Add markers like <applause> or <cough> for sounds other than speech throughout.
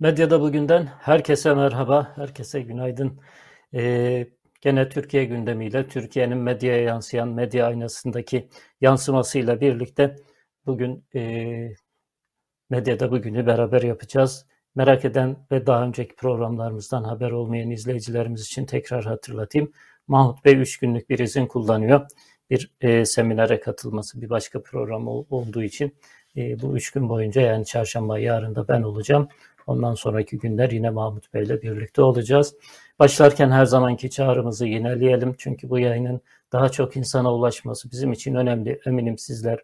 Medyada bugünden herkese merhaba, herkese günaydın. Ee, gene Türkiye gündemiyle, Türkiye'nin medyaya yansıyan medya aynasındaki yansımasıyla birlikte bugün e, medyada bugünü beraber yapacağız. Merak eden ve daha önceki programlarımızdan haber olmayan izleyicilerimiz için tekrar hatırlatayım. Mahmut Bey 3 günlük bir izin kullanıyor. Bir e, seminere katılması bir başka program olduğu için e, bu 3 gün boyunca yani çarşamba yarın da ben olacağım. Ondan sonraki günler yine Mahmut Bey ile birlikte olacağız. Başlarken her zamanki çağrımızı yineleyelim. Çünkü bu yayının daha çok insana ulaşması bizim için önemli. Eminim sizler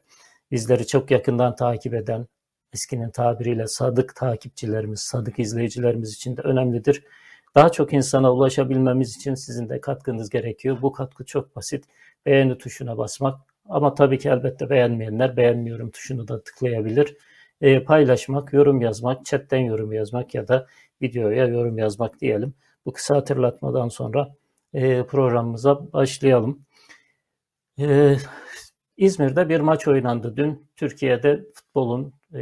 bizleri çok yakından takip eden, eskinin tabiriyle sadık takipçilerimiz, sadık izleyicilerimiz için de önemlidir. Daha çok insana ulaşabilmemiz için sizin de katkınız gerekiyor. Bu katkı çok basit. Beğeni tuşuna basmak. Ama tabii ki elbette beğenmeyenler beğenmiyorum tuşunu da tıklayabilir e, paylaşmak, yorum yazmak, chatten yorum yazmak ya da videoya yorum yazmak diyelim. Bu kısa hatırlatmadan sonra e, programımıza başlayalım. E, İzmir'de bir maç oynandı dün. Türkiye'de futbolun e,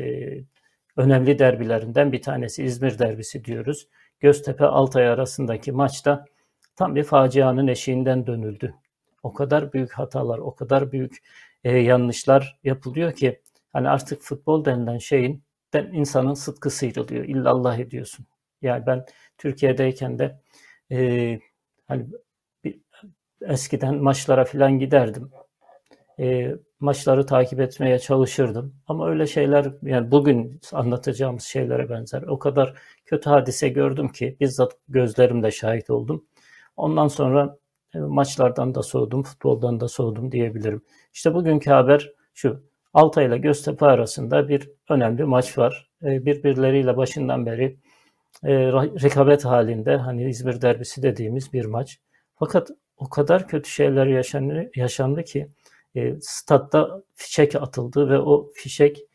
önemli derbilerinden bir tanesi İzmir derbisi diyoruz. Göztepe Altay arasındaki maçta tam bir facianın eşiğinden dönüldü. O kadar büyük hatalar, o kadar büyük e, yanlışlar yapılıyor ki Hani artık futbol denilen şeyin den insanın sıtkı sıyrılıyor. İllallah ediyorsun. Yani ben Türkiye'deyken de e, hani bir, eskiden maçlara falan giderdim. E, maçları takip etmeye çalışırdım. Ama öyle şeyler yani bugün anlatacağımız şeylere benzer. O kadar kötü hadise gördüm ki bizzat gözlerimle şahit oldum. Ondan sonra e, maçlardan da soğudum, futboldan da soğudum diyebilirim. İşte bugünkü haber şu. Altay ile Göztepe arasında bir önemli maç var. E, birbirleriyle başından beri e, rekabet halinde hani İzmir derbisi dediğimiz bir maç. Fakat o kadar kötü şeyler yaşandı, yaşandı ki e, statta fişek atıldı ve o fişek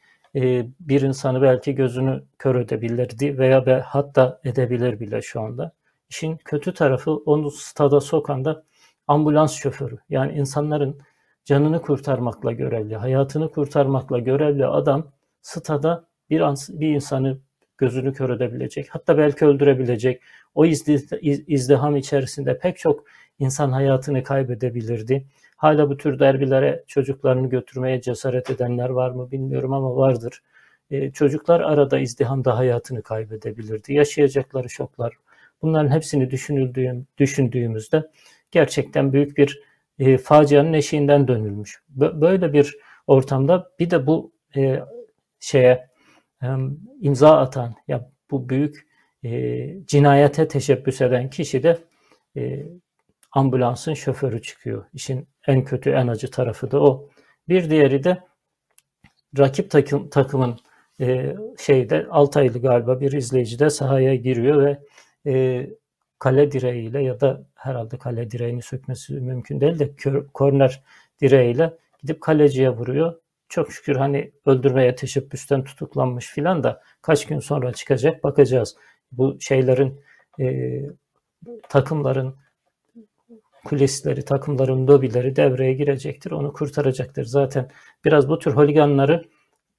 bir insanı belki gözünü kör edebilirdi veya be, hatta edebilir bile şu anda. İşin kötü tarafı onu stada sokan da ambulans şoförü. Yani insanların canını kurtarmakla görevli, hayatını kurtarmakla görevli adam stada bir, bir insanı gözünü kör edebilecek, hatta belki öldürebilecek. O izdiham içerisinde pek çok insan hayatını kaybedebilirdi. Hala bu tür derbilere çocuklarını götürmeye cesaret edenler var mı bilmiyorum ama vardır. Ee, çocuklar arada izdihamda hayatını kaybedebilirdi. Yaşayacakları şoklar. Bunların hepsini düşünüldüğüm, düşündüğümüzde gerçekten büyük bir e, facianın eşiğinden dönülmüş. Böyle bir ortamda bir de bu e, şeye e, imza atan ya bu büyük e, cinayete teşebbüs eden kişi de e, ambulansın şoförü çıkıyor. İşin en kötü, en acı tarafı da o. Bir diğeri de rakip takım, takımın e, şeyde Altaylı galiba bir izleyici de sahaya giriyor ve e, kale direğiyle ya da herhalde kale direğini sökmesi mümkün değil de korner direğiyle gidip kaleciye vuruyor. Çok şükür hani öldürmeye teşebbüsten tutuklanmış filan da kaç gün sonra çıkacak bakacağız. Bu şeylerin e, takımların kulisleri, takımların lobileri devreye girecektir. Onu kurtaracaktır. Zaten biraz bu tür holiganları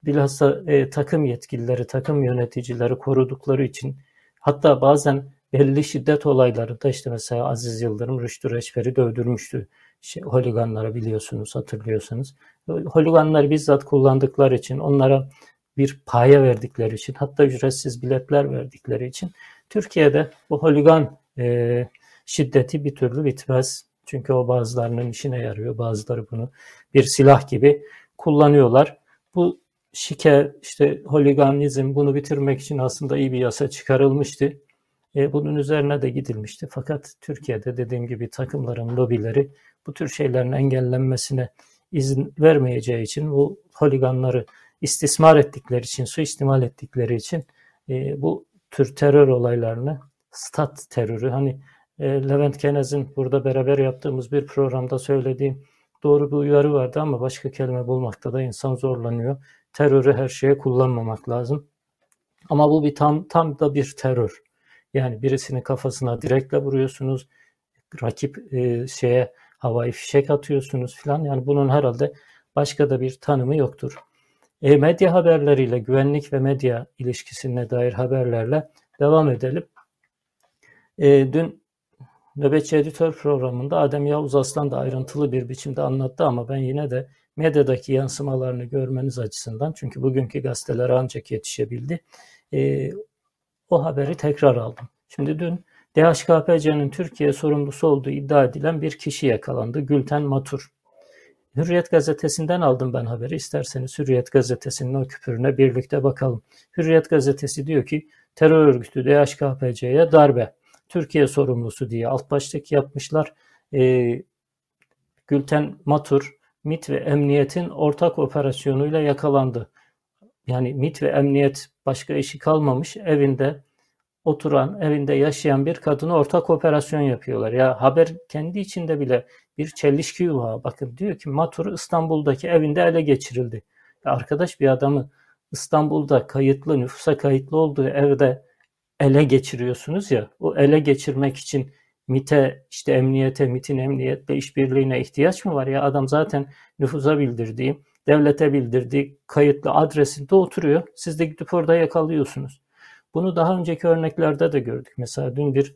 bilhassa e, takım yetkilileri, takım yöneticileri korudukları için hatta bazen belli şiddet olaylarında işte mesela Aziz Yıldırım Rüştü Reçber'i dövdürmüştü. Şey, holiganlara biliyorsunuz, hatırlıyorsunuz. Holiganları bizzat kullandıkları için, onlara bir paya verdikleri için, hatta ücretsiz biletler verdikleri için Türkiye'de bu holigan e, şiddeti bir türlü bitmez. Çünkü o bazılarının işine yarıyor. Bazıları bunu bir silah gibi kullanıyorlar. Bu şike, işte holiganizm bunu bitirmek için aslında iyi bir yasa çıkarılmıştı. E, bunun üzerine de gidilmişti. Fakat Türkiye'de dediğim gibi takımların lobileri bu tür şeylerin engellenmesine izin vermeyeceği için bu holiganları istismar ettikleri için, suistimal ettikleri için e, bu tür terör olaylarını, stat terörü, hani e, Levent Kenez'in burada beraber yaptığımız bir programda söylediğim doğru bir uyarı vardı ama başka kelime bulmakta da insan zorlanıyor. Terörü her şeye kullanmamak lazım. Ama bu bir tam tam da bir terör. Yani birisinin kafasına direkle vuruyorsunuz. Rakip e, şeye havai fişek atıyorsunuz filan. Yani bunun herhalde başka da bir tanımı yoktur. E, medya haberleriyle, güvenlik ve medya ilişkisine dair haberlerle devam edelim. E, dün Nöbetçi Editör programında Adem Yavuz Aslan da ayrıntılı bir biçimde anlattı ama ben yine de medyadaki yansımalarını görmeniz açısından çünkü bugünkü gazetelere ancak yetişebildi. E, o haberi tekrar aldım. Şimdi dün DHKPC'nin Türkiye sorumlusu olduğu iddia edilen bir kişi yakalandı. Gülten Matur. Hürriyet gazetesinden aldım ben haberi. İsterseniz Hürriyet gazetesinin o küpürüne birlikte bakalım. Hürriyet gazetesi diyor ki terör örgütü DHKPC'ye darbe. Türkiye sorumlusu diye alt başlık yapmışlar. Ee, Gülten Matur, MIT ve Emniyet'in ortak operasyonuyla yakalandı. Yani MIT ve Emniyet başka işi kalmamış evinde oturan, evinde yaşayan bir kadını ortak operasyon yapıyorlar. Ya haber kendi içinde bile bir çelişki var. Bakın diyor ki Matur İstanbul'daki evinde ele geçirildi. Ya arkadaş bir adamı İstanbul'da kayıtlı, nüfusa kayıtlı olduğu evde ele geçiriyorsunuz ya. O ele geçirmek için MIT'e, işte emniyete, MIT'in emniyetle işbirliğine ihtiyaç mı var ya? Adam zaten nüfusa bildirdiği, devlete bildirdiği kayıtlı adresinde oturuyor. Siz de gidip orada yakalıyorsunuz. Bunu daha önceki örneklerde de gördük. Mesela dün bir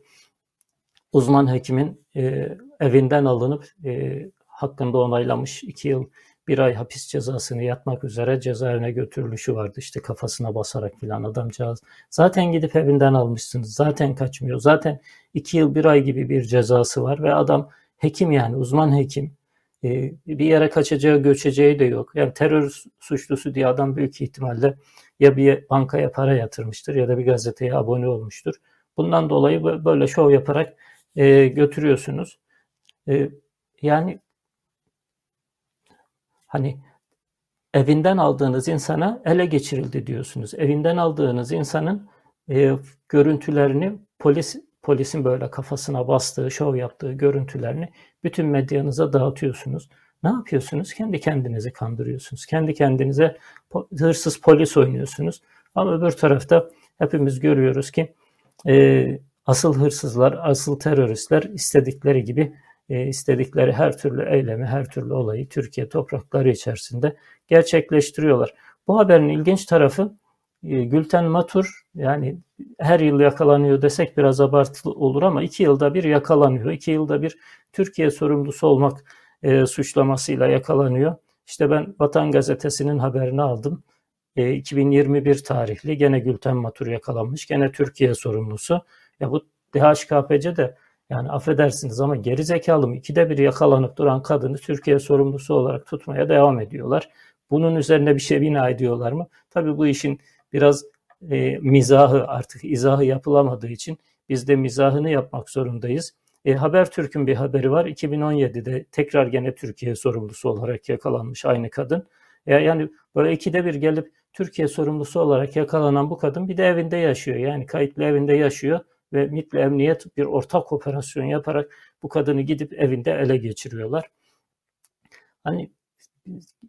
uzman hekimin e, evinden alınıp e, hakkında onaylamış iki yıl bir ay hapis cezasını yatmak üzere cezaevine götürülüşü vardı. İşte kafasına basarak filan adamcağız. Zaten gidip evinden almışsınız. Zaten kaçmıyor. Zaten iki yıl bir ay gibi bir cezası var ve adam hekim yani uzman hekim. Ee, bir yere kaçacağı göçeceği de yok. Yani terör suçlusu diye adam büyük ihtimalle ya bir bankaya para yatırmıştır ya da bir gazeteye abone olmuştur. Bundan dolayı böyle şov yaparak e, götürüyorsunuz. E, yani hani evinden aldığınız insana ele geçirildi diyorsunuz. Evinden aldığınız insanın e, görüntülerini polis polisin böyle kafasına bastığı, şov yaptığı görüntülerini bütün medyanıza dağıtıyorsunuz. Ne yapıyorsunuz? Kendi kendinizi kandırıyorsunuz. Kendi kendinize hırsız polis oynuyorsunuz. Ama öbür tarafta hepimiz görüyoruz ki e, asıl hırsızlar, asıl teröristler istedikleri gibi e, istedikleri her türlü eylemi, her türlü olayı Türkiye toprakları içerisinde gerçekleştiriyorlar. Bu haberin ilginç tarafı Gülten Matur yani her yıl yakalanıyor desek biraz abartılı olur ama iki yılda bir yakalanıyor. İki yılda bir Türkiye sorumlusu olmak e, suçlamasıyla yakalanıyor. İşte ben Vatan Gazetesi'nin haberini aldım. E, 2021 tarihli gene Gülten Matur yakalanmış. Gene Türkiye sorumlusu. Ya bu DHKPC de yani affedersiniz ama geri zekalı mı? İkide bir yakalanıp duran kadını Türkiye sorumlusu olarak tutmaya devam ediyorlar. Bunun üzerine bir şey bina ediyorlar mı? Tabii bu işin biraz e, mizahı artık izahı yapılamadığı için biz de mizahını yapmak zorundayız. E, Habertürk'ün bir haberi var. 2017'de tekrar gene Türkiye sorumlusu olarak yakalanmış aynı kadın. E, yani böyle ikide bir gelip Türkiye sorumlusu olarak yakalanan bu kadın bir de evinde yaşıyor. Yani kayıtlı evinde yaşıyor ve MİT ve Emniyet bir ortak operasyon yaparak bu kadını gidip evinde ele geçiriyorlar. Hani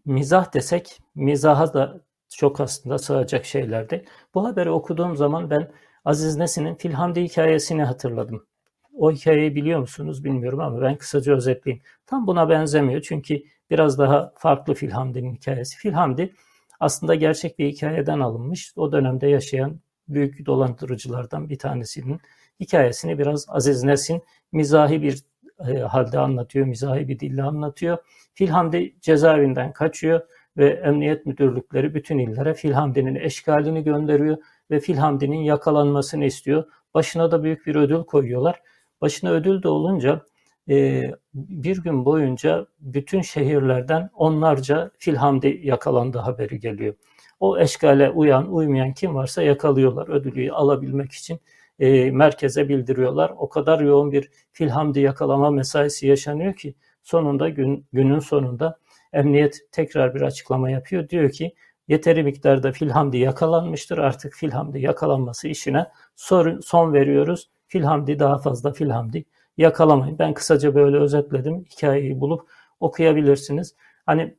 mizah desek mizaha da çok aslında sığacak şeylerdi. Bu haberi okuduğum zaman ben Aziz Nesin'in Filhamdi hikayesini hatırladım. O hikayeyi biliyor musunuz bilmiyorum ama ben kısaca özetleyeyim. Tam buna benzemiyor çünkü biraz daha farklı Filhamdi'nin hikayesi. Filhamdi aslında gerçek bir hikayeden alınmış. O dönemde yaşayan büyük dolandırıcılardan bir tanesinin hikayesini biraz Aziz Nesin mizahi bir e, halde anlatıyor, mizahi bir dille anlatıyor. Filhamdi cezaevinden kaçıyor ve emniyet müdürlükleri bütün illere Filhamdi'nin eşkalini gönderiyor ve Filhamdi'nin yakalanmasını istiyor. Başına da büyük bir ödül koyuyorlar. Başına ödül de olunca e, bir gün boyunca bütün şehirlerden onlarca Filhamdi yakalandı haberi geliyor. O eşkale uyan, uymayan kim varsa yakalıyorlar ödülü alabilmek için e, merkeze bildiriyorlar. O kadar yoğun bir Filhamdi yakalama mesaisi yaşanıyor ki sonunda gün, günün sonunda emniyet tekrar bir açıklama yapıyor. Diyor ki yeteri miktarda Filhamdi yakalanmıştır. Artık Filhamdi yakalanması işine son veriyoruz. Filhamdi daha fazla Filhamdi yakalamayın. Ben kısaca böyle özetledim. Hikayeyi bulup okuyabilirsiniz. Hani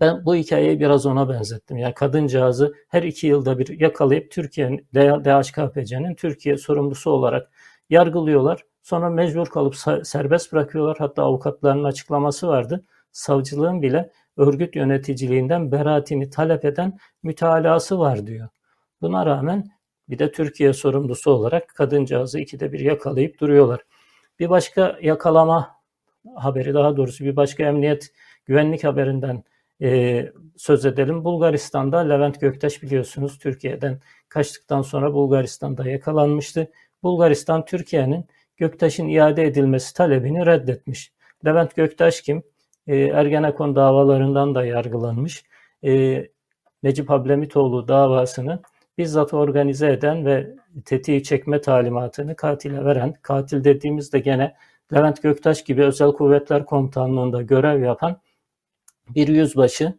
ben bu hikayeyi biraz ona benzettim. Yani kadıncağızı her iki yılda bir yakalayıp Türkiye'nin DHKPC'nin Türkiye sorumlusu olarak yargılıyorlar. Sonra mecbur kalıp serbest bırakıyorlar. Hatta avukatlarının açıklaması vardı. Savcılığın bile örgüt yöneticiliğinden beraatini talep eden mütalası var diyor. Buna rağmen bir de Türkiye sorumlusu olarak kadıncağızı ikide bir yakalayıp duruyorlar. Bir başka yakalama haberi daha doğrusu bir başka emniyet güvenlik haberinden e, söz edelim. Bulgaristan'da Levent Göktaş biliyorsunuz Türkiye'den kaçtıktan sonra Bulgaristan'da yakalanmıştı. Bulgaristan Türkiye'nin Göktaş'ın iade edilmesi talebini reddetmiş. Levent Göktaş kim? E, Ergenekon davalarından da yargılanmış. E, Necip Ablemitoğlu davasını bizzat organize eden ve tetiği çekme talimatını katile veren, katil dediğimizde gene Levent Göktaş gibi Özel Kuvvetler Komutanlığı'nda görev yapan bir yüzbaşı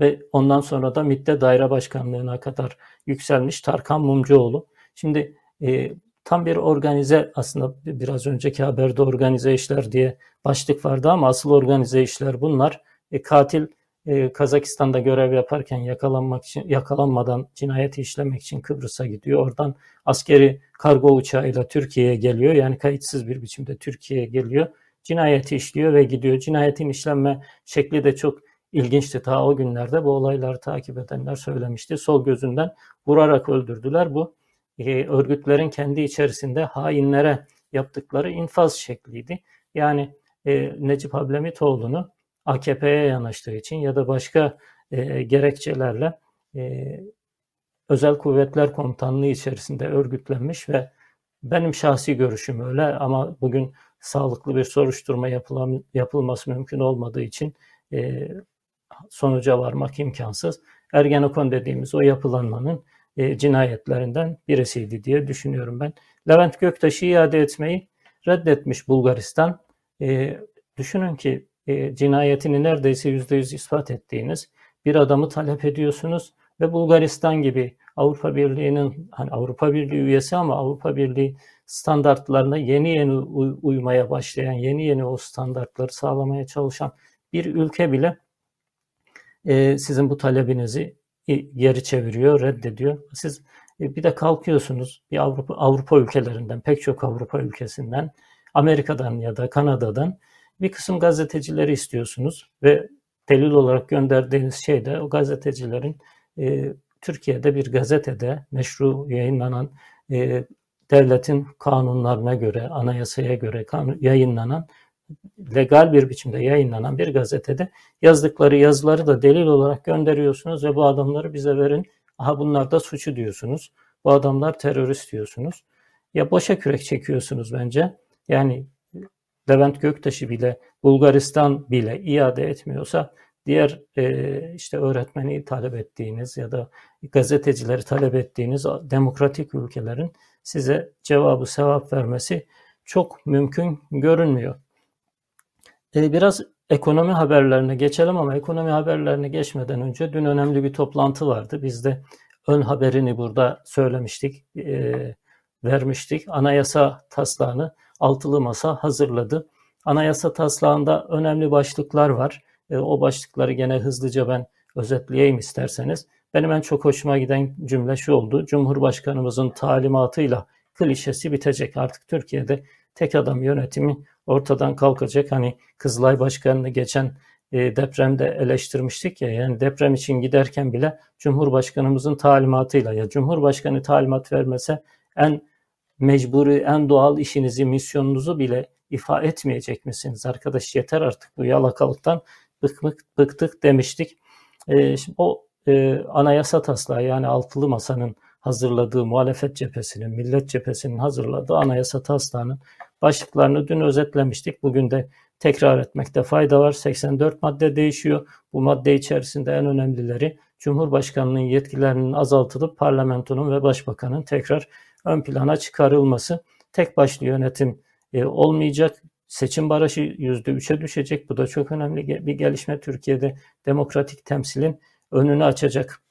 ve ondan sonra da MİT'te daire başkanlığına kadar yükselmiş Tarkan Mumcuoğlu. Şimdi e, tam bir organize aslında biraz önceki haberde organize işler diye başlık vardı ama asıl organize işler bunlar. E, katil e, Kazakistan'da görev yaparken yakalanmak için yakalanmadan cinayeti işlemek için Kıbrıs'a gidiyor. Oradan askeri kargo uçağıyla Türkiye'ye geliyor. Yani kayıtsız bir biçimde Türkiye'ye geliyor. Cinayeti işliyor ve gidiyor. Cinayetin işlenme şekli de çok ilginçti. Ta o günlerde bu olayları takip edenler söylemişti. Sol gözünden vurarak öldürdüler. Bu e, örgütlerin kendi içerisinde hainlere yaptıkları infaz şekliydi. Yani e, Necip Ablemitoğlu'nu AKP'ye yanaştığı için ya da başka e, gerekçelerle e, Özel Kuvvetler Komutanlığı içerisinde örgütlenmiş ve benim şahsi görüşüm öyle ama bugün sağlıklı bir soruşturma yapılan, yapılması mümkün olmadığı için e, sonuca varmak imkansız. Ergenekon dediğimiz o yapılanmanın e, cinayetlerinden birisiydi diye düşünüyorum ben. Levent Göktaş'ı iade etmeyi reddetmiş Bulgaristan. E, düşünün ki e, cinayetini neredeyse yüzde yüz ispat ettiğiniz bir adamı talep ediyorsunuz ve Bulgaristan gibi Avrupa Birliği'nin hani Avrupa Birliği üyesi ama Avrupa Birliği standartlarına yeni yeni uymaya başlayan, yeni yeni o standartları sağlamaya çalışan bir ülke bile sizin bu talebinizi geri çeviriyor, reddediyor. Siz e, bir de kalkıyorsunuz bir Avrupa Avrupa ülkelerinden, pek çok Avrupa ülkesinden, Amerika'dan ya da Kanada'dan bir kısım gazetecileri istiyorsunuz ve delil olarak gönderdiğiniz şey de o gazetecilerin e, Türkiye'de bir gazetede meşru yayınlanan e, devletin kanunlarına göre, anayasaya göre kanun, yayınlanan legal bir biçimde yayınlanan bir gazetede yazdıkları yazıları da delil olarak gönderiyorsunuz ve bu adamları bize verin. Aha bunlar da suçu diyorsunuz. Bu adamlar terörist diyorsunuz. Ya boşa kürek çekiyorsunuz bence. Yani Levent Göktaş'ı bile Bulgaristan bile iade etmiyorsa diğer e, işte öğretmeni talep ettiğiniz ya da gazetecileri talep ettiğiniz demokratik ülkelerin size cevabı sevap vermesi çok mümkün görünmüyor. Biraz ekonomi haberlerine geçelim ama ekonomi haberlerine geçmeden önce dün önemli bir toplantı vardı. Biz de ön haberini burada söylemiştik, e, vermiştik. Anayasa taslağını altılı masa hazırladı. Anayasa taslağında önemli başlıklar var. E, o başlıkları gene hızlıca ben özetleyeyim isterseniz. Benim en çok hoşuma giden cümle şu oldu. Cumhurbaşkanımızın talimatıyla klişesi bitecek. Artık Türkiye'de tek adam yönetimi ortadan kalkacak. Hani Kızılay Başkanı'nı geçen e, depremde eleştirmiştik ya yani deprem için giderken bile Cumhurbaşkanımızın talimatıyla ya Cumhurbaşkanı talimat vermese en mecburi, en doğal işinizi, misyonunuzu bile ifa etmeyecek misiniz? Arkadaş yeter artık bu yalakalıktan bıktık, bıktık demiştik. E, şimdi o e, anayasa taslağı yani altılı masanın hazırladığı muhalefet cephesinin, millet cephesinin hazırladığı anayasa taslağının başlıklarını dün özetlemiştik. Bugün de tekrar etmekte fayda var. 84 madde değişiyor. Bu madde içerisinde en önemlileri Cumhurbaşkanının yetkilerinin azaltılıp parlamentonun ve başbakanın tekrar ön plana çıkarılması. Tek başlı yönetim e, olmayacak. Seçim barajı %3'e düşecek. Bu da çok önemli bir gelişme. Türkiye'de demokratik temsilin önünü açacak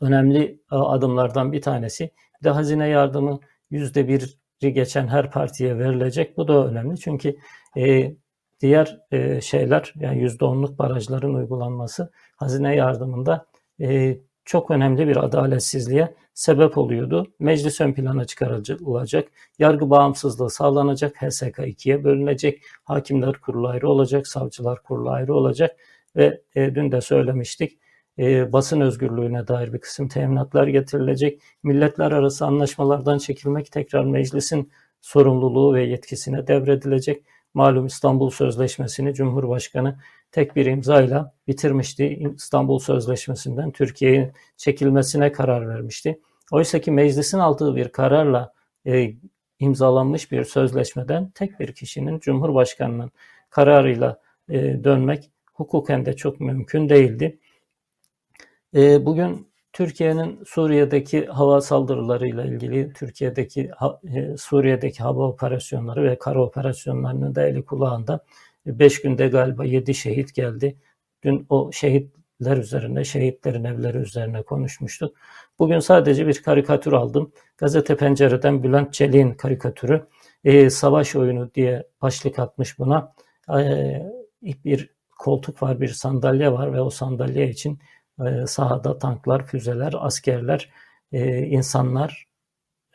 önemli adımlardan bir tanesi. Bir de hazine yardımı %1'i geçen her partiye verilecek. Bu da önemli çünkü e, diğer e, şeyler yani %10'luk barajların uygulanması hazine yardımında e, çok önemli bir adaletsizliğe sebep oluyordu. Meclis ön plana çıkarılacak, yargı bağımsızlığı sağlanacak, HSK ikiye bölünecek, hakimler kurulu ayrı olacak, savcılar kurulu ayrı olacak ve e, dün de söylemiştik e, basın özgürlüğüne dair bir kısım teminatlar getirilecek. Milletler arası anlaşmalardan çekilmek tekrar meclisin sorumluluğu ve yetkisine devredilecek. Malum İstanbul Sözleşmesi'ni Cumhurbaşkanı tek bir imzayla bitirmişti. İstanbul Sözleşmesi'nden Türkiye'nin çekilmesine karar vermişti. Oysa ki meclisin aldığı bir kararla e, imzalanmış bir sözleşmeden tek bir kişinin Cumhurbaşkanı'nın kararıyla e, dönmek hukuken de çok mümkün değildi. E, bugün Türkiye'nin Suriye'deki hava saldırılarıyla ilgili Türkiye'deki e, Suriye'deki hava operasyonları ve kara operasyonlarının da eli kulağında 5 günde galiba 7 şehit geldi. Dün o şehitler üzerine, şehitlerin evleri üzerine konuşmuştuk. Bugün sadece bir karikatür aldım. Gazete Pencere'den Bülent Çelik'in karikatürü. E, savaş oyunu diye başlık atmış buna. E, bir koltuk var, bir sandalye var ve o sandalye için e, sahada tanklar, füzeler, askerler, e, insanlar,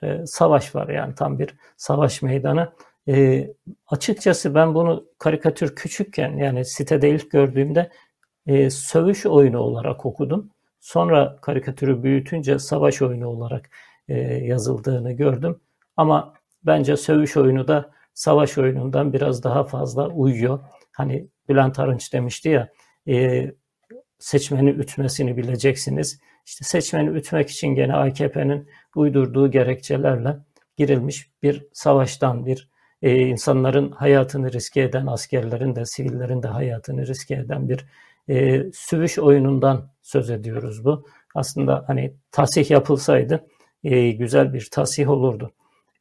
e, savaş var yani tam bir savaş meydanı. E, açıkçası ben bunu karikatür küçükken yani sitede ilk gördüğümde sövüş oyunu olarak okudum. Sonra karikatürü büyütünce savaş oyunu olarak yazıldığını gördüm. Ama bence sövüş oyunu da savaş oyunundan biraz daha fazla uyuyor. Hani Bülent Arınç demişti ya seçmeni ütmesini bileceksiniz. İşte seçmeni ütmek için gene AKP'nin uydurduğu gerekçelerle girilmiş bir savaştan, bir e, insanların hayatını riske eden, askerlerin de sivillerin de hayatını riske eden bir e, süvüş oyunundan söz ediyoruz bu. Aslında hani tasih yapılsaydı e, güzel bir tasih olurdu.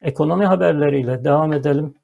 Ekonomi haberleriyle devam edelim.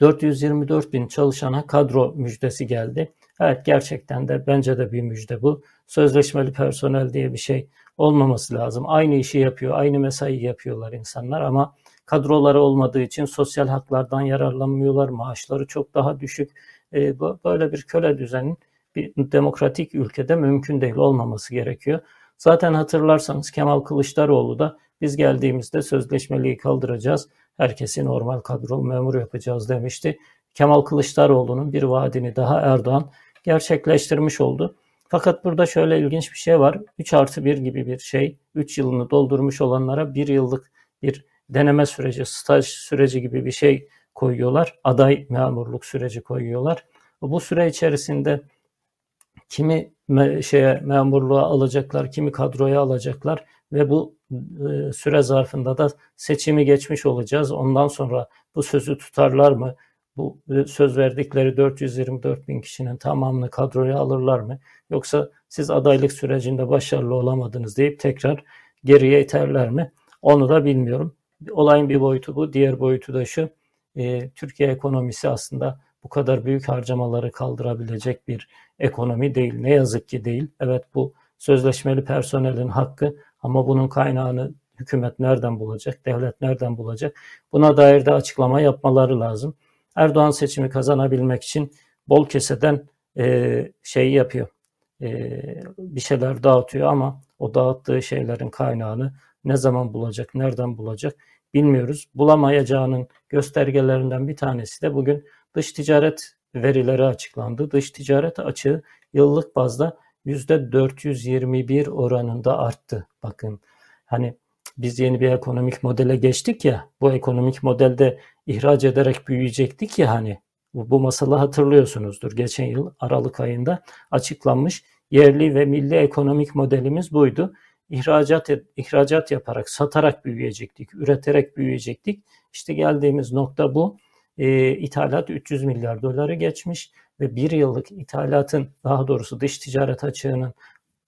424 bin çalışana kadro müjdesi geldi. Evet gerçekten de bence de bir müjde bu. Sözleşmeli personel diye bir şey olmaması lazım. Aynı işi yapıyor, aynı mesai yapıyorlar insanlar ama kadroları olmadığı için sosyal haklardan yararlanmıyorlar. Maaşları çok daha düşük. E, böyle bir köle düzenin bir demokratik ülkede mümkün değil olmaması gerekiyor. Zaten hatırlarsanız Kemal Kılıçdaroğlu da biz geldiğimizde sözleşmeliği kaldıracağız. Herkesi normal kadro memur yapacağız demişti. Kemal Kılıçdaroğlu'nun bir vaadini daha Erdoğan gerçekleştirmiş oldu. Fakat burada şöyle ilginç bir şey var. 3 artı 1 gibi bir şey. 3 yılını doldurmuş olanlara 1 yıllık bir deneme süreci, staj süreci gibi bir şey koyuyorlar. Aday memurluk süreci koyuyorlar. Bu süre içerisinde kimi me şeye memurluğa alacaklar, kimi kadroya alacaklar ve bu süre zarfında da seçimi geçmiş olacağız. Ondan sonra bu sözü tutarlar mı? Bu e, söz verdikleri 424 bin kişinin tamamını kadroya alırlar mı? Yoksa siz adaylık sürecinde başarılı olamadınız deyip tekrar geriye iterler mi? Onu da bilmiyorum. Olayın bir boyutu bu. Diğer boyutu da şu. E, Türkiye ekonomisi aslında bu kadar büyük harcamaları kaldırabilecek bir ekonomi değil. Ne yazık ki değil. Evet bu sözleşmeli personelin hakkı ama bunun kaynağını hükümet nereden bulacak, devlet nereden bulacak? Buna dair de açıklama yapmaları lazım. Erdoğan seçimi kazanabilmek için bol keseden e, şey yapıyor, e, bir şeyler dağıtıyor ama o dağıttığı şeylerin kaynağını ne zaman bulacak, nereden bulacak bilmiyoruz. Bulamayacağının göstergelerinden bir tanesi de bugün dış ticaret verileri açıklandı. Dış ticaret açığı yıllık bazda %421 oranında arttı. Bakın hani biz yeni bir ekonomik modele geçtik ya bu ekonomik modelde ihraç ederek büyüyecektik ya hani bu masalı hatırlıyorsunuzdur. Geçen yıl Aralık ayında açıklanmış yerli ve milli ekonomik modelimiz buydu. İhracat, ihracat yaparak, satarak büyüyecektik, üreterek büyüyecektik. İşte geldiğimiz nokta bu. E, ithalat 300 milyar doları geçmiş ve bir yıllık ithalatın daha doğrusu dış ticaret açığının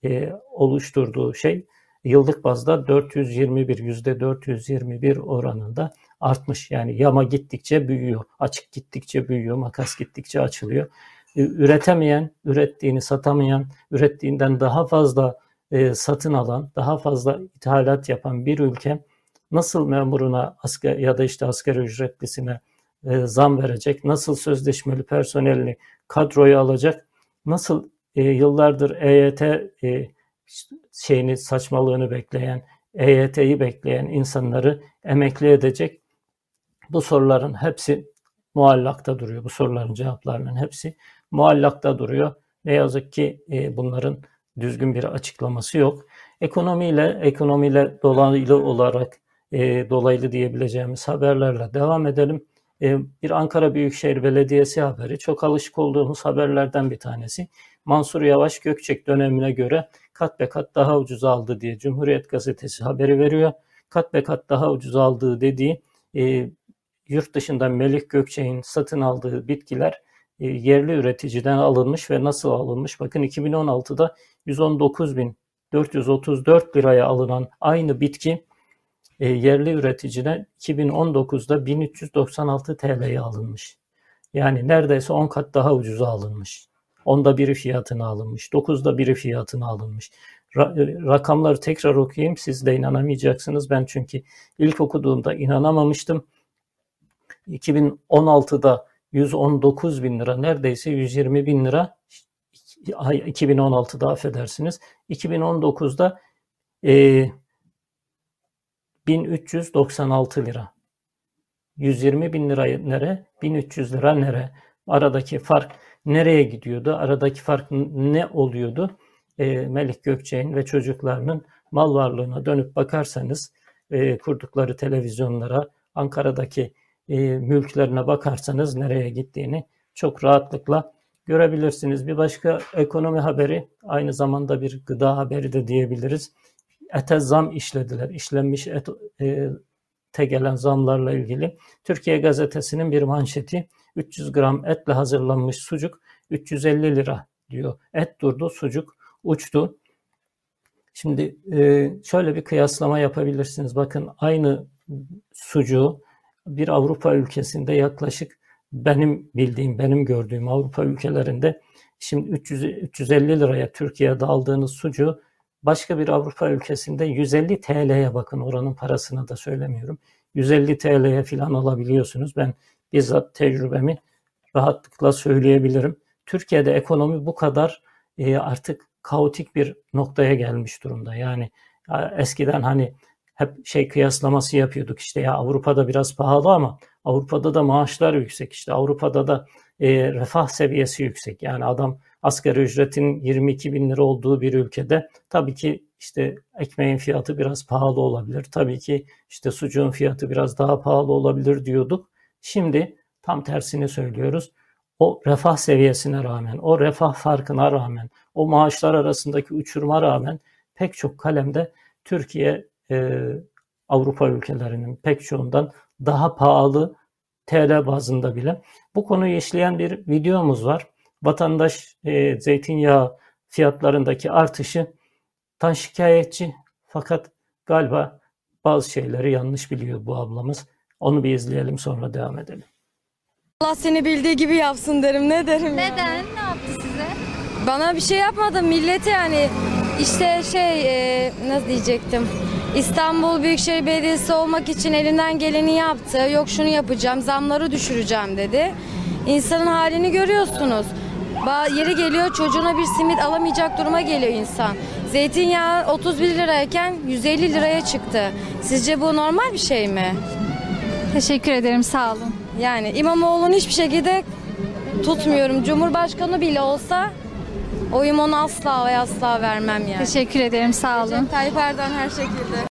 e, oluşturduğu şey yıllık bazda 421 yüzde 421 oranında artmış. Yani yama gittikçe büyüyor, açık gittikçe büyüyor, makas gittikçe açılıyor. E, üretemeyen, ürettiğini satamayan, ürettiğinden daha fazla e, satın alan, daha fazla ithalat yapan bir ülke nasıl memuruna asker ya da işte asgari ücretlisine e, zam verecek, nasıl sözleşmeli personelini kadroya alacak, nasıl e, yıllardır EYT e, şeyini saçmalığını bekleyen, EYT'yi bekleyen insanları emekli edecek. Bu soruların hepsi muallakta duruyor. Bu soruların cevaplarının hepsi muallakta duruyor. Ne yazık ki e, bunların düzgün bir açıklaması yok. Ekonomiyle, ekonomiyle dolaylı olarak e, dolaylı diyebileceğimiz haberlerle devam edelim. E, bir Ankara Büyükşehir Belediyesi haberi çok alışık olduğumuz haberlerden bir tanesi. Mansur Yavaş Gökçek dönemine göre kat be kat daha ucuz aldı diye Cumhuriyet Gazetesi haberi veriyor. Kat be kat daha ucuz aldığı dediği e, yurt dışında Melih Gökçek'in satın aldığı bitkiler e, yerli üreticiden alınmış ve nasıl alınmış? Bakın 2016'da 119.434 liraya alınan aynı bitki e, yerli üreticiden 2019'da 1396 TL'ye alınmış. Yani neredeyse 10 kat daha ucuza alınmış. Onda biri fiyatına alınmış. Dokuzda biri fiyatına alınmış. Ra- rakamları tekrar okuyayım. Siz de inanamayacaksınız. Ben çünkü ilk okuduğumda inanamamıştım. 2016'da 119 bin lira neredeyse 120 bin lira 2016'da affedersiniz. 2019'da e, 1396 lira. 120 bin lira nere? 1300 lira nere? Aradaki fark nereye gidiyordu? Aradaki fark ne oluyordu? E, Melik Gökçek'in ve çocuklarının mal varlığına dönüp bakarsanız e, kurdukları televizyonlara, Ankara'daki e, mülklerine bakarsanız nereye gittiğini çok rahatlıkla görebilirsiniz. Bir başka ekonomi haberi aynı zamanda bir gıda haberi de diyebiliriz. Ete zam işlediler. İşlenmiş et, e, te gelen zamlarla ilgili Türkiye Gazetesi'nin bir manşeti 300 gram etle hazırlanmış sucuk 350 lira diyor. Et durdu, sucuk uçtu. Şimdi e, şöyle bir kıyaslama yapabilirsiniz. Bakın aynı sucuğu bir Avrupa ülkesinde yaklaşık benim bildiğim, benim gördüğüm Avrupa ülkelerinde şimdi 300, 350 liraya Türkiye'de aldığınız sucuğu başka bir Avrupa ülkesinde 150 TL'ye bakın oranın parasını da söylemiyorum. 150 TL'ye falan alabiliyorsunuz. Ben bizzat tecrübemi rahatlıkla söyleyebilirim. Türkiye'de ekonomi bu kadar e, artık kaotik bir noktaya gelmiş durumda. Yani eskiden hani hep şey kıyaslaması yapıyorduk işte ya Avrupa'da biraz pahalı ama Avrupa'da da maaşlar yüksek işte Avrupa'da da e, refah seviyesi yüksek. Yani adam asgari ücretin 22 bin lira olduğu bir ülkede tabii ki işte ekmeğin fiyatı biraz pahalı olabilir. Tabii ki işte sucuğun fiyatı biraz daha pahalı olabilir diyorduk. Şimdi tam tersini söylüyoruz. O refah seviyesine rağmen, o refah farkına rağmen, o maaşlar arasındaki uçuruma rağmen pek çok kalemde Türkiye e, Avrupa ülkelerinin pek çoğundan daha pahalı TL bazında bile. Bu konuyu işleyen bir videomuz var. Vatandaş e, zeytinyağı fiyatlarındaki artışı tan şikayetçi fakat galiba bazı şeyleri yanlış biliyor bu ablamız. Onu bir izleyelim sonra devam edelim. Allah seni bildiği gibi yapsın derim. Ne derim ya? Neden? Ne yaptı size? Bana bir şey yapmadı. Millete yani işte şey e, nasıl diyecektim. İstanbul Büyükşehir Belediyesi olmak için elinden geleni yaptı. Yok şunu yapacağım, zamları düşüreceğim dedi. İnsanın halini görüyorsunuz. Yeri geliyor çocuğuna bir simit alamayacak duruma geliyor insan. Zeytinyağı 31 lirayken 150 liraya çıktı. Sizce bu normal bir şey mi? Teşekkür ederim sağ olun. Yani İmamoğlu'nu hiçbir şekilde tutmuyorum. Cumhurbaşkanı bile olsa oyum ona asla ve asla vermem yani. Teşekkür ederim sağ olun. Tayyip Erdoğan her şekilde.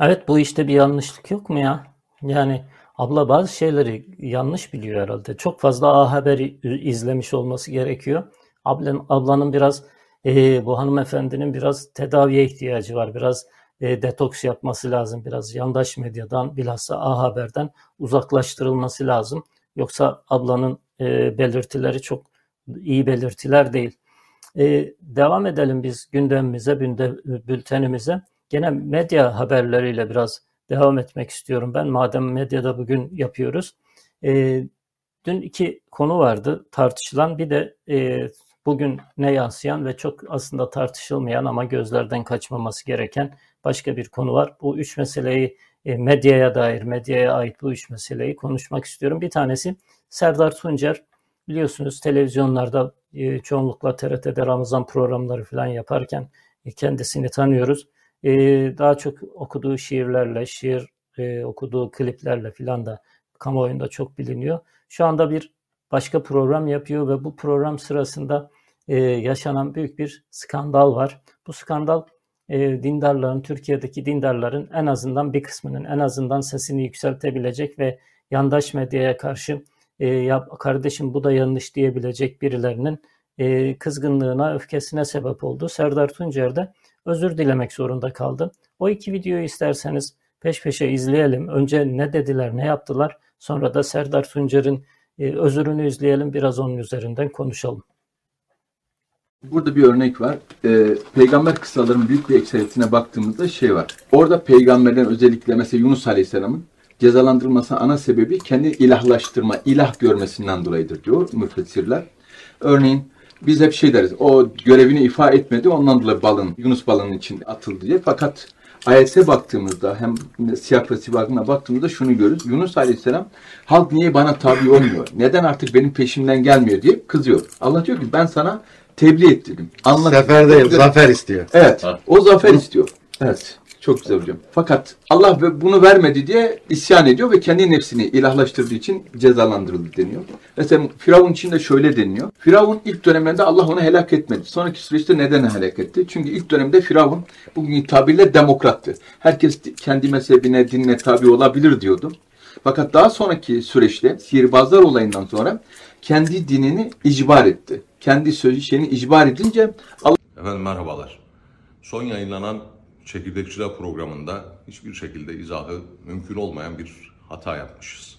Evet bu işte bir yanlışlık yok mu ya? Yani abla bazı şeyleri yanlış biliyor herhalde. Çok fazla A Haber'i izlemiş olması gerekiyor. Ablan, ablanın biraz e, bu hanımefendinin biraz tedaviye ihtiyacı var. Biraz e, detoks yapması lazım. Biraz yandaş medyadan bilhassa A Haber'den uzaklaştırılması lazım. Yoksa ablanın e, belirtileri çok iyi belirtiler değil. E, devam edelim biz gündemimize, bültenimize. Gene medya haberleriyle biraz devam etmek istiyorum ben. Madem medyada bugün yapıyoruz. E, dün iki konu vardı tartışılan. Bir de e, bugün ne yansıyan ve çok aslında tartışılmayan ama gözlerden kaçmaması gereken başka bir konu var. Bu üç meseleyi e, medyaya dair, medyaya ait bu üç meseleyi konuşmak istiyorum. Bir tanesi Serdar Tuncer. Biliyorsunuz televizyonlarda e, çoğunlukla TRT'de Ramazan programları falan yaparken e, kendisini tanıyoruz. Daha çok okuduğu şiirlerle, şiir okuduğu kliplerle falan da kamuoyunda çok biliniyor. Şu anda bir başka program yapıyor ve bu program sırasında e, yaşanan büyük bir skandal var. Bu skandal e, dindarların, Türkiye'deki dindarların en azından bir kısmının en azından sesini yükseltebilecek ve yandaş medyaya karşı e, ya kardeşim bu da yanlış diyebilecek birilerinin e, kızgınlığına, öfkesine sebep oldu. Serdar Tuncer de özür dilemek zorunda kaldı. O iki videoyu isterseniz peş peşe izleyelim. Önce ne dediler, ne yaptılar. Sonra da Serdar Tuncer'in e, özürünü izleyelim. Biraz onun üzerinden konuşalım. Burada bir örnek var. Ee, peygamber kıssalarının büyük bir ekseriyetine baktığımızda şey var. Orada peygamberlerin özellikle mesela Yunus Aleyhisselam'ın cezalandırılmasının ana sebebi kendi ilahlaştırma, ilah görmesinden dolayıdır diyor müfessirler. Örneğin biz hep şey deriz, o görevini ifa etmedi, ondan dolayı balın, Yunus balının için atıldı diye. Fakat ayete baktığımızda hem siyah ve sivakına baktığımızda şunu görürüz. Yunus Aleyhisselam halk niye bana tabi olmuyor? Neden artık benim peşimden gelmiyor diye kızıyor. Allah diyor ki ben sana tebliğ ettirdim. Anlat. Sefer değil, zafer istiyor. Evet. O zafer istiyor. Evet. Çok güzel hocam. Fakat Allah bunu vermedi diye isyan ediyor ve kendi nefsini ilahlaştırdığı için cezalandırıldı deniyor. Mesela Firavun için de şöyle deniyor. Firavun ilk döneminde Allah onu helak etmedi. Sonraki süreçte neden helak etti? Çünkü ilk dönemde Firavun bugün tabirle demokrattı. Herkes kendi mezhebine, dinine tabi olabilir diyordu. Fakat daha sonraki süreçte sihirbazlar olayından sonra kendi dinini icbar etti. Kendi sözü şeyini icbar edince Allah Efendim merhabalar. Son yayınlanan Çekirdekçiler programında hiçbir şekilde izahı mümkün olmayan bir hata yapmışız.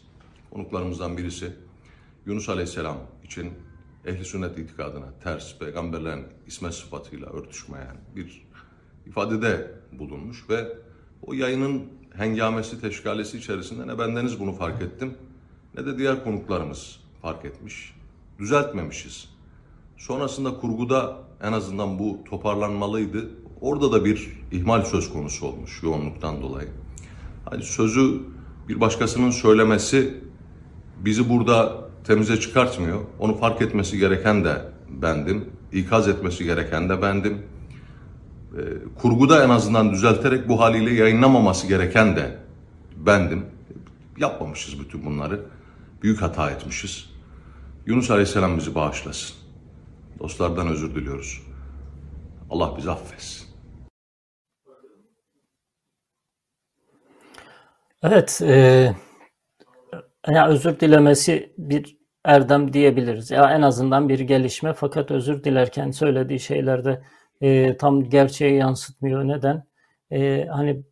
Konuklarımızdan birisi Yunus Aleyhisselam için ehli sünnet itikadına ters, peygamberlerin isme sıfatıyla örtüşmeyen bir ifadede bulunmuş ve o yayının hengamesi, teşkilalesi içerisinde ne bendeniz bunu fark ettim ne de diğer konuklarımız fark etmiş. Düzeltmemişiz. Sonrasında kurguda en azından bu toparlanmalıydı. Orada da bir ihmal söz konusu olmuş yoğunluktan dolayı. Hani sözü bir başkasının söylemesi bizi burada temize çıkartmıyor. Onu fark etmesi gereken de bendim. ikaz etmesi gereken de bendim. E, kurguda en azından düzelterek bu haliyle yayınlamaması gereken de bendim. Yapmamışız bütün bunları. Büyük hata etmişiz. Yunus Aleyhisselam bizi bağışlasın. Dostlardan özür diliyoruz. Allah bizi affetsin. Evet, e, ya özür dilemesi bir erdem diyebiliriz. Ya en azından bir gelişme fakat özür dilerken söylediği şeylerde e, tam gerçeği yansıtmıyor. Neden? E, hani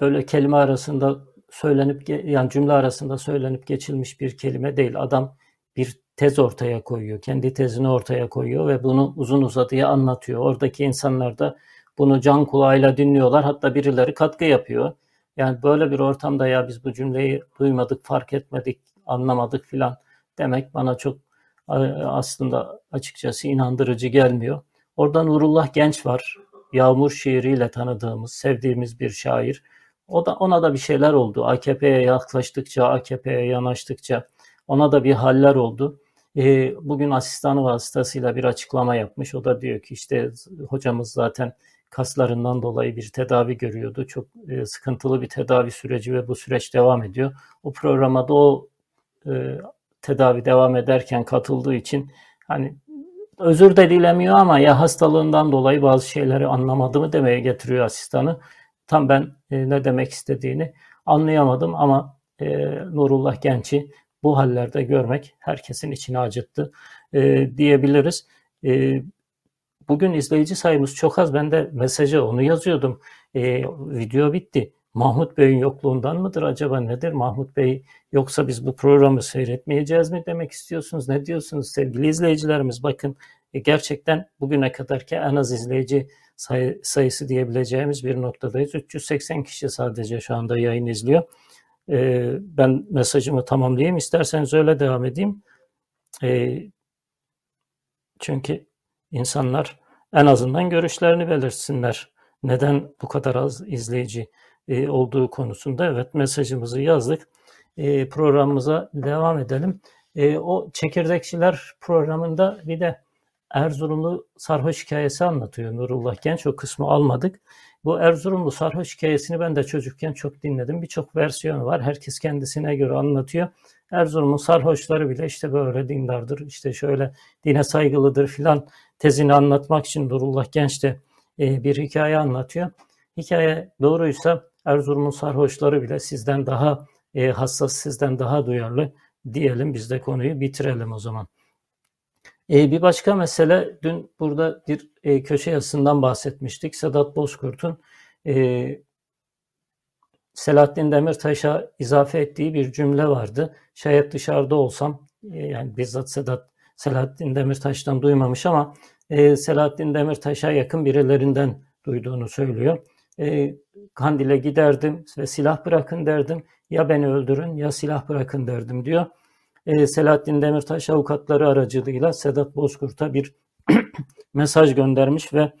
böyle kelime arasında söylenip yani cümle arasında söylenip geçilmiş bir kelime değil. Adam bir tez ortaya koyuyor. Kendi tezini ortaya koyuyor ve bunu uzun uzadıya anlatıyor. Oradaki insanlar da bunu can kulağıyla dinliyorlar. Hatta birileri katkı yapıyor. Yani böyle bir ortamda ya biz bu cümleyi duymadık, fark etmedik, anlamadık filan demek bana çok aslında açıkçası inandırıcı gelmiyor. Orada Nurullah Genç var. Yağmur şiiriyle tanıdığımız, sevdiğimiz bir şair. O da ona da bir şeyler oldu. AKP'ye yaklaştıkça, AKP'ye yanaştıkça ona da bir haller oldu. E, bugün asistanı vasıtasıyla bir açıklama yapmış. O da diyor ki işte hocamız zaten kaslarından dolayı bir tedavi görüyordu. Çok e, sıkıntılı bir tedavi süreci ve bu süreç devam ediyor. O programa da o e, tedavi devam ederken katıldığı için hani özür de dilemiyor ama ya hastalığından dolayı bazı şeyleri anlamadı mı demeye getiriyor asistanı. Tam ben e, ne demek istediğini anlayamadım ama e, Nurullah Genç'i bu hallerde görmek herkesin içini acıttı e, diyebiliriz. E, bugün izleyici sayımız çok az. Ben de mesajı onu yazıyordum. E, video bitti. Mahmut Bey'in yokluğundan mıdır acaba nedir? Mahmut Bey yoksa biz bu programı seyretmeyeceğiz mi demek istiyorsunuz? Ne diyorsunuz sevgili izleyicilerimiz? Bakın e, gerçekten bugüne kadarki en az izleyici sayı, sayısı diyebileceğimiz bir noktadayız. 380 kişi sadece şu anda yayın izliyor. E, ben mesajımı tamamlayayım. İsterseniz öyle devam edeyim. E, çünkü insanlar en azından görüşlerini belirtsinler. Neden bu kadar az izleyici e, olduğu konusunda evet mesajımızı yazdık. E, programımıza devam edelim. E, o çekirdekçiler programında bir de Erzurumlu sarhoş hikayesi anlatıyor Nurullah Genç. O kısmı almadık. Bu Erzurumlu sarhoş hikayesini ben de çocukken çok dinledim. Birçok versiyonu var. Herkes kendisine göre anlatıyor. Erzurum'un sarhoşları bile işte böyle dindardır, işte şöyle dine saygılıdır filan tezini anlatmak için Nurullah Genç de e, bir hikaye anlatıyor. Hikaye doğruysa Erzurum'un sarhoşları bile sizden daha e, hassas, sizden daha duyarlı diyelim. Biz de konuyu bitirelim o zaman. E, bir başka mesele, dün burada bir köşe yazısından bahsetmiştik. Sedat Bozkurt'un Selahattin Demirtaş'a izafe ettiği bir cümle vardı. Şayet dışarıda olsam, e, yani bizzat Sedat Selahattin Demirtaş'tan duymamış ama e, Selahattin Demirtaş'a yakın birilerinden duyduğunu söylüyor. E, Kandil'e giderdim ve silah bırakın derdim. Ya beni öldürün ya silah bırakın derdim diyor. E, Selahattin Demirtaş avukatları aracılığıyla Sedat Bozkurt'a bir <clears throat> mesaj göndermiş ve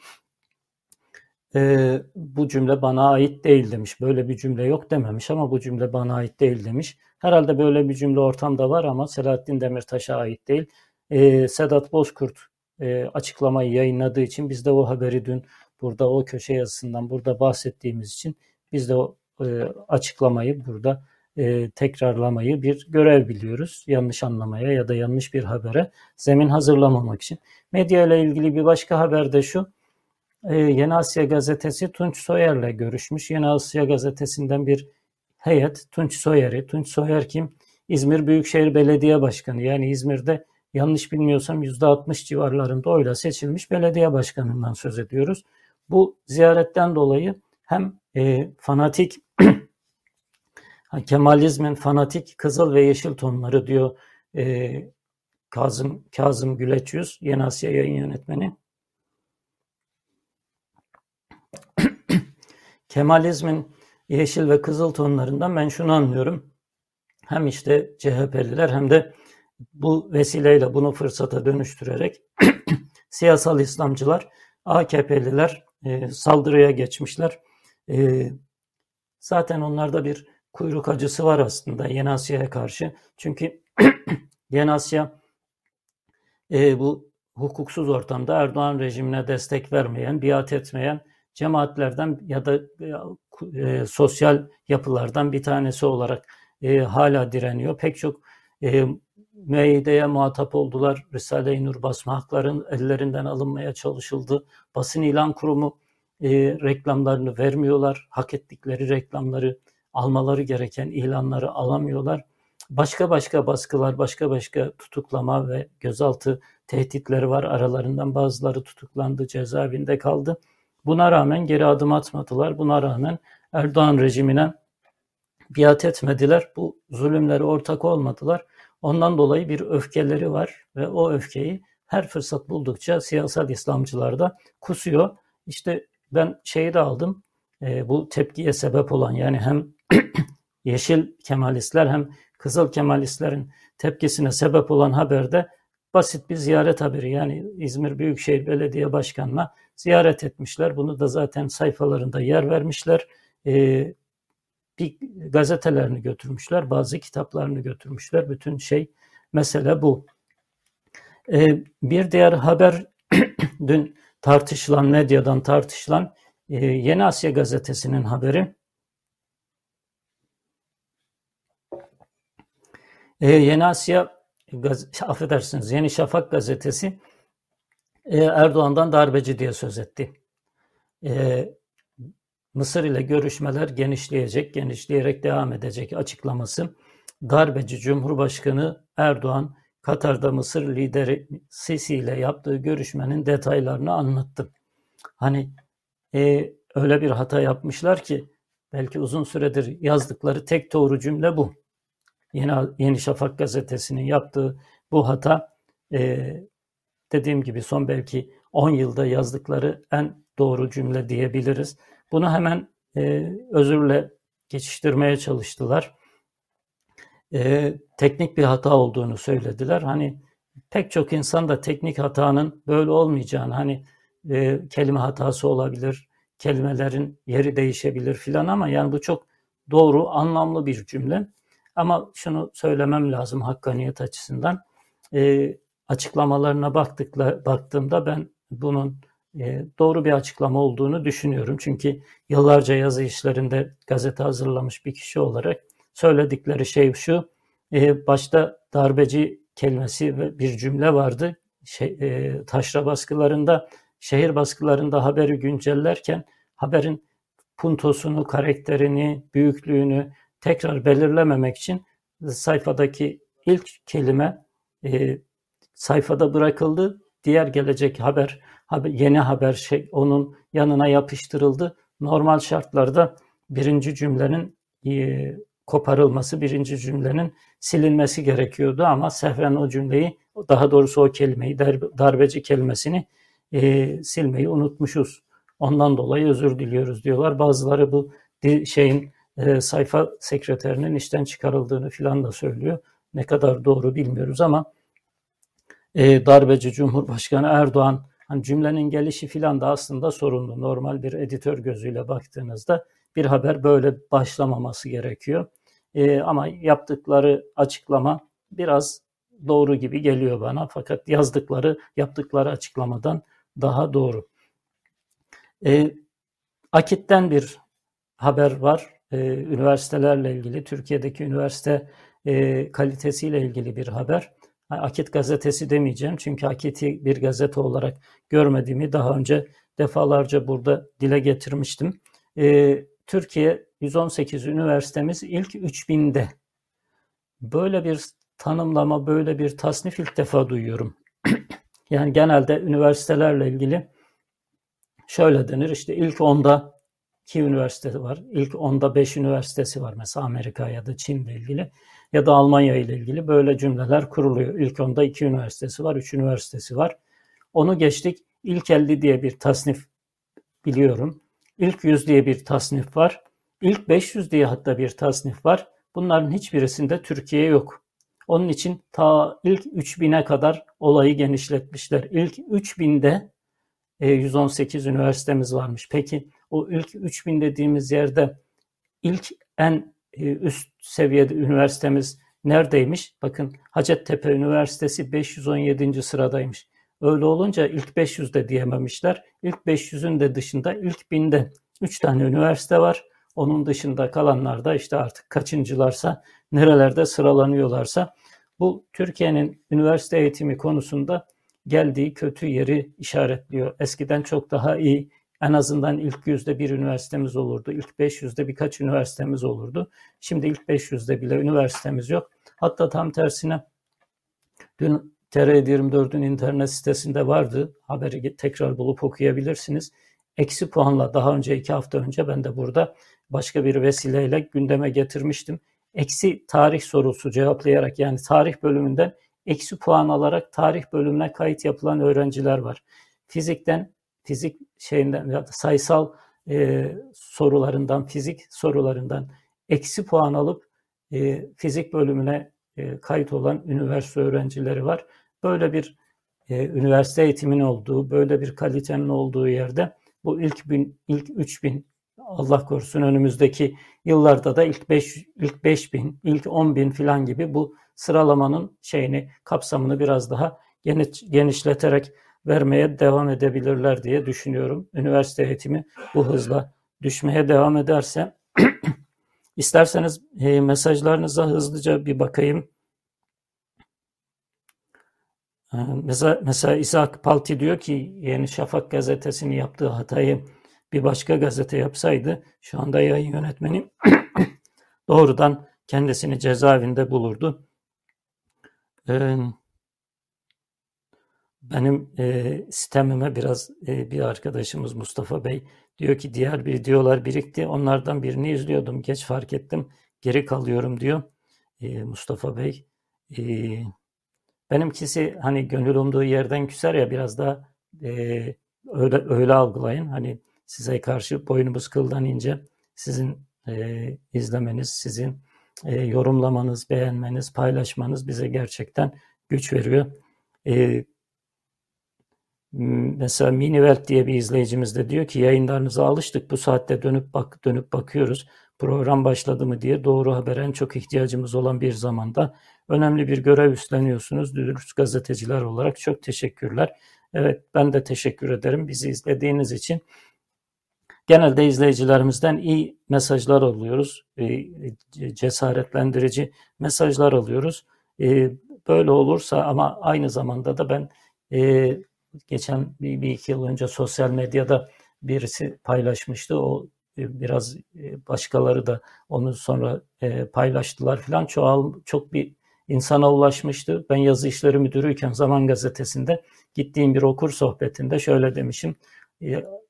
e, bu cümle bana ait değil demiş. Böyle bir cümle yok dememiş ama bu cümle bana ait değil demiş. Herhalde böyle bir cümle ortamda var ama Selahattin Demirtaş'a ait değil. E, Sedat Bozkurt e, açıklamayı yayınladığı için biz de o haberi dün burada o köşe yazısından burada bahsettiğimiz için biz de o e, açıklamayı burada e, tekrarlamayı bir görev biliyoruz. Yanlış anlamaya ya da yanlış bir habere zemin hazırlamamak için. Medya ile ilgili bir başka haber de şu. E, Yeni Asya gazetesi Tunç Soyer'le görüşmüş. Yeni Asya gazetesinden bir heyet Tunç Soyer'i. Tunç Soyer kim? İzmir Büyükşehir Belediye Başkanı. Yani İzmir'de yanlış bilmiyorsam %60 civarlarında oyla seçilmiş belediye başkanından söz ediyoruz. Bu ziyaretten dolayı hem e, fanatik <clears throat> Kemalizmin fanatik kızıl ve yeşil tonları diyor e, Kazım Kazım Güleç Yüz, Yeni Asya yayın yönetmeni. Kemalizmin yeşil ve kızıl tonlarından ben şunu anlıyorum. Hem işte CHP'liler hem de bu vesileyle bunu fırsata dönüştürerek <clears throat> siyasal İslamcılar, AKP'liler e, saldırıya geçmişler. E, zaten onlarda bir kuyruk acısı var aslında Yeni Asya'ya karşı. Çünkü <clears throat> Yeni Asya e, bu hukuksuz ortamda Erdoğan rejimine destek vermeyen, biat etmeyen cemaatlerden ya da e, sosyal yapılardan bir tanesi olarak e, hala direniyor. Pek çok e, müeyyideye muhatap oldular. Risale-i Nur basma hakların ellerinden alınmaya çalışıldı. Basın ilan kurumu e, reklamlarını vermiyorlar. Hak ettikleri reklamları almaları gereken ilanları alamıyorlar. Başka başka baskılar, başka başka tutuklama ve gözaltı tehditleri var. Aralarından bazıları tutuklandı, cezaevinde kaldı. Buna rağmen geri adım atmadılar. Buna rağmen Erdoğan rejimine biat etmediler. Bu zulümlere ortak olmadılar. Ondan dolayı bir öfkeleri var ve o öfkeyi her fırsat buldukça siyasal İslamcılar da kusuyor. İşte ben şeyi de aldım. E, bu tepkiye sebep olan yani hem <clears throat> yeşil kemalistler hem kızıl kemalistlerin tepkisine sebep olan haberde basit bir ziyaret haberi. Yani İzmir Büyükşehir Belediye Başkanı'na ziyaret etmişler. Bunu da zaten sayfalarında yer vermişler. Ee, bir gazetelerini götürmüşler, bazı kitaplarını götürmüşler. Bütün şey mesele bu. Ee, bir diğer haber <clears throat> dün tartışılan medyadan tartışılan e, Yeni Asya gazetesinin haberi. E, Yeni Asya, gaz- affedersiniz Yeni Şafak gazetesi e, Erdoğan'dan darbeci diye söz etti. E, Mısır ile görüşmeler genişleyecek, genişleyerek devam edecek açıklaması. Darbeci Cumhurbaşkanı Erdoğan, Katar'da Mısır lideri Sisi ile yaptığı görüşmenin detaylarını anlattı. Hani e, öyle bir hata yapmışlar ki belki uzun süredir yazdıkları tek doğru cümle bu. Yeni, Yeni Şafak gazetesinin yaptığı bu hata e, dediğim gibi son belki 10 yılda yazdıkları en doğru cümle diyebiliriz. Bunu hemen e, özürle geçiştirmeye çalıştılar. E, teknik bir hata olduğunu söylediler. Hani pek çok insan da teknik hatanın böyle olmayacağını, hani e, kelime hatası olabilir, kelimelerin yeri değişebilir filan ama yani bu çok doğru, anlamlı bir cümle. Ama şunu söylemem lazım hakkaniyet açısından. E, açıklamalarına baktıkla, baktığımda ben bunun e, doğru bir açıklama olduğunu düşünüyorum. Çünkü yıllarca yazı işlerinde gazete hazırlamış bir kişi olarak söyledikleri şey şu. e, başta darbeci kelimesi ve bir cümle vardı. Şey, e, taşra baskılarında, şehir baskılarında haberi güncellerken haberin puntosunu, karakterini, büyüklüğünü tekrar belirlememek için sayfadaki ilk kelime e, sayfada bırakıldı. Diğer gelecek haber, haber yeni haber şey onun yanına yapıştırıldı. Normal şartlarda birinci cümlenin e, koparılması, birinci cümlenin silinmesi gerekiyordu ama sehven o cümleyi, daha doğrusu o kelimeyi, darbeci kelimesini e, silmeyi unutmuşuz. Ondan dolayı özür diliyoruz diyorlar. Bazıları bu şeyin e, sayfa sekreterinin işten çıkarıldığını filan da söylüyor. Ne kadar doğru bilmiyoruz ama e, darbeci Cumhurbaşkanı Erdoğan hani cümlenin gelişi filan da aslında sorunlu. Normal bir editör gözüyle baktığınızda bir haber böyle başlamaması gerekiyor. E, ama yaptıkları açıklama biraz doğru gibi geliyor bana. Fakat yazdıkları, yaptıkları açıklamadan daha doğru. E, Akit'ten bir haber var. E, üniversitelerle ilgili, Türkiye'deki üniversite e, kalitesiyle ilgili bir haber. Akit gazetesi demeyeceğim çünkü Akit'i bir gazete olarak görmediğimi daha önce defalarca burada dile getirmiştim. E, Türkiye 118 üniversitemiz ilk 3000'de. Böyle bir tanımlama, böyle bir tasnif ilk defa duyuyorum. <clears throat> yani genelde üniversitelerle ilgili şöyle denir işte ilk onda iki üniversite var. İlk onda beş üniversitesi var mesela Amerika ya da Çin ile ilgili ya da Almanya ile ilgili böyle cümleler kuruluyor. İlk onda iki üniversitesi var, üç üniversitesi var. Onu geçtik. İlk 50 diye bir tasnif biliyorum. İlk 100 diye bir tasnif var. İlk 500 diye hatta bir tasnif var. Bunların hiçbirisinde Türkiye yok. Onun için ta ilk 3000'e kadar olayı genişletmişler. İlk 3000'de 118 e, üniversitemiz varmış. Peki o ilk 3000 dediğimiz yerde ilk en e, üst seviyede üniversitemiz neredeymiş? Bakın Hacettepe Üniversitesi 517. sıradaymış. Öyle olunca ilk 500'de diyememişler. İlk 500'ün de dışında ilk 1000'de 3 tane üniversite var. Onun dışında kalanlar da işte artık kaçıncılarsa, nerelerde sıralanıyorlarsa bu Türkiye'nin üniversite eğitimi konusunda geldiği kötü yeri işaretliyor. Eskiden çok daha iyi en azından ilk yüzde bir üniversitemiz olurdu. İlk 500'de birkaç üniversitemiz olurdu. Şimdi ilk 500'de bile üniversitemiz yok. Hatta tam tersine dün TR24'ün internet sitesinde vardı. Haberi tekrar bulup okuyabilirsiniz. Eksi puanla daha önce iki hafta önce ben de burada başka bir vesileyle gündeme getirmiştim. Eksi tarih sorusu cevaplayarak yani tarih bölümünden eksi puan alarak tarih bölümüne kayıt yapılan öğrenciler var. Fizikten, fizik şeyinden ya sayısal e, sorularından, fizik sorularından eksi puan alıp e, fizik bölümüne e, kayıt olan üniversite öğrencileri var. Böyle bir e, üniversite eğitiminin olduğu, böyle bir kalitenin olduğu yerde bu ilk bin, ilk 3000 Allah korusun önümüzdeki yıllarda da ilk 5 ilk 5000, ilk 10000 falan gibi bu sıralamanın şeyini, kapsamını biraz daha genişleterek vermeye devam edebilirler diye düşünüyorum. Üniversite eğitimi bu hızla düşmeye devam ederse <clears throat> isterseniz e, mesajlarınıza hızlıca bir bakayım. E, mesela, mesela İshak Palti diyor ki Yeni Şafak gazetesini yaptığı hatayı bir başka gazete yapsaydı şu anda yayın yönetmeni <clears throat> doğrudan kendisini cezaevinde bulurdu. Ee, benim e, sistemime biraz e, bir arkadaşımız Mustafa Bey diyor ki diğer videolar birikti. Onlardan birini izliyordum. Geç fark ettim. Geri kalıyorum diyor e, Mustafa Bey. E, benimkisi hani gönül umduğu yerden küser ya biraz da e, öyle, öyle algılayın. Hani size karşı boynumuz kıldan ince. Sizin e, izlemeniz, sizin e, yorumlamanız, beğenmeniz, paylaşmanız bize gerçekten güç veriyor. E, mesela Minivelt diye bir izleyicimiz de diyor ki yayınlarınıza alıştık bu saatte dönüp bak dönüp bakıyoruz program başladı mı diye doğru haber en çok ihtiyacımız olan bir zamanda önemli bir görev üstleniyorsunuz dürüst gazeteciler olarak çok teşekkürler. Evet ben de teşekkür ederim bizi izlediğiniz için. genelde izleyicilerimizden iyi mesajlar alıyoruz. E, cesaretlendirici mesajlar alıyoruz. E, böyle olursa ama aynı zamanda da ben e, geçen bir, bir iki yıl önce sosyal medyada birisi paylaşmıştı. O e, biraz e, başkaları da onu sonra e, paylaştılar falan. Çoğal, çok bir insana ulaşmıştı. Ben yazı işleri müdürüyken Zaman Gazetesi'nde gittiğim bir okur sohbetinde şöyle demişim.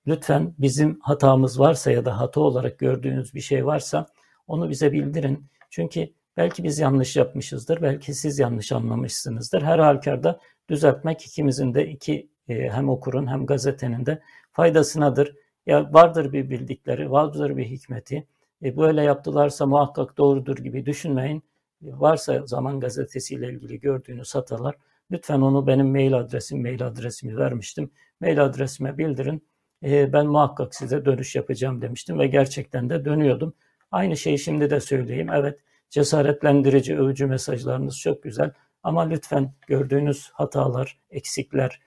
Lütfen bizim hatamız varsa ya da hata olarak gördüğünüz bir şey varsa onu bize bildirin. Çünkü belki biz yanlış yapmışızdır, belki siz yanlış anlamışsınızdır. Her halükarda düzeltmek ikimizin de iki e, hem okurun hem gazetenin de faydasınadır. Ya vardır bir bildikleri, vardır bir hikmeti. E, böyle yaptılarsa muhakkak doğrudur gibi düşünmeyin. E, varsa Zaman Gazetesi ile ilgili gördüğünüz hatalar lütfen onu benim mail adresim, mail adresimi vermiştim. Mail adresime bildirin. E, ben muhakkak size dönüş yapacağım demiştim ve gerçekten de dönüyordum. Aynı şeyi şimdi de söyleyeyim. Evet cesaretlendirici, övücü mesajlarınız çok güzel. Ama lütfen gördüğünüz hatalar, eksikler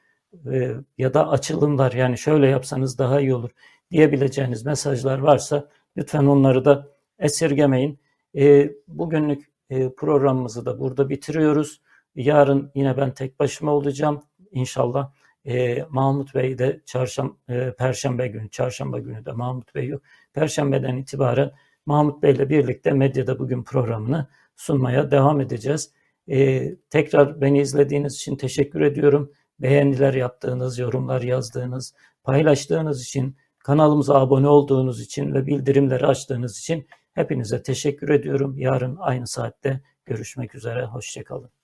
e, ya da açılımlar yani şöyle yapsanız daha iyi olur diyebileceğiniz mesajlar varsa lütfen onları da esirgemeyin. E, bugünlük e, programımızı da burada bitiriyoruz. Yarın yine ben tek başıma olacağım inşallah. E, Mahmut Bey de çarşamba, e, Perşembe günü, çarşamba günü de Mahmut Bey. Perşembeden itibaren Mahmut Bey ile birlikte medyada bugün programını sunmaya devam edeceğiz. E, tekrar beni izlediğiniz için teşekkür ediyorum. Beğeniler yaptığınız, yorumlar yazdığınız, paylaştığınız için, kanalımıza abone olduğunuz için ve bildirimleri açtığınız için hepinize teşekkür ediyorum. Yarın aynı saatte görüşmek üzere. Hoşçakalın.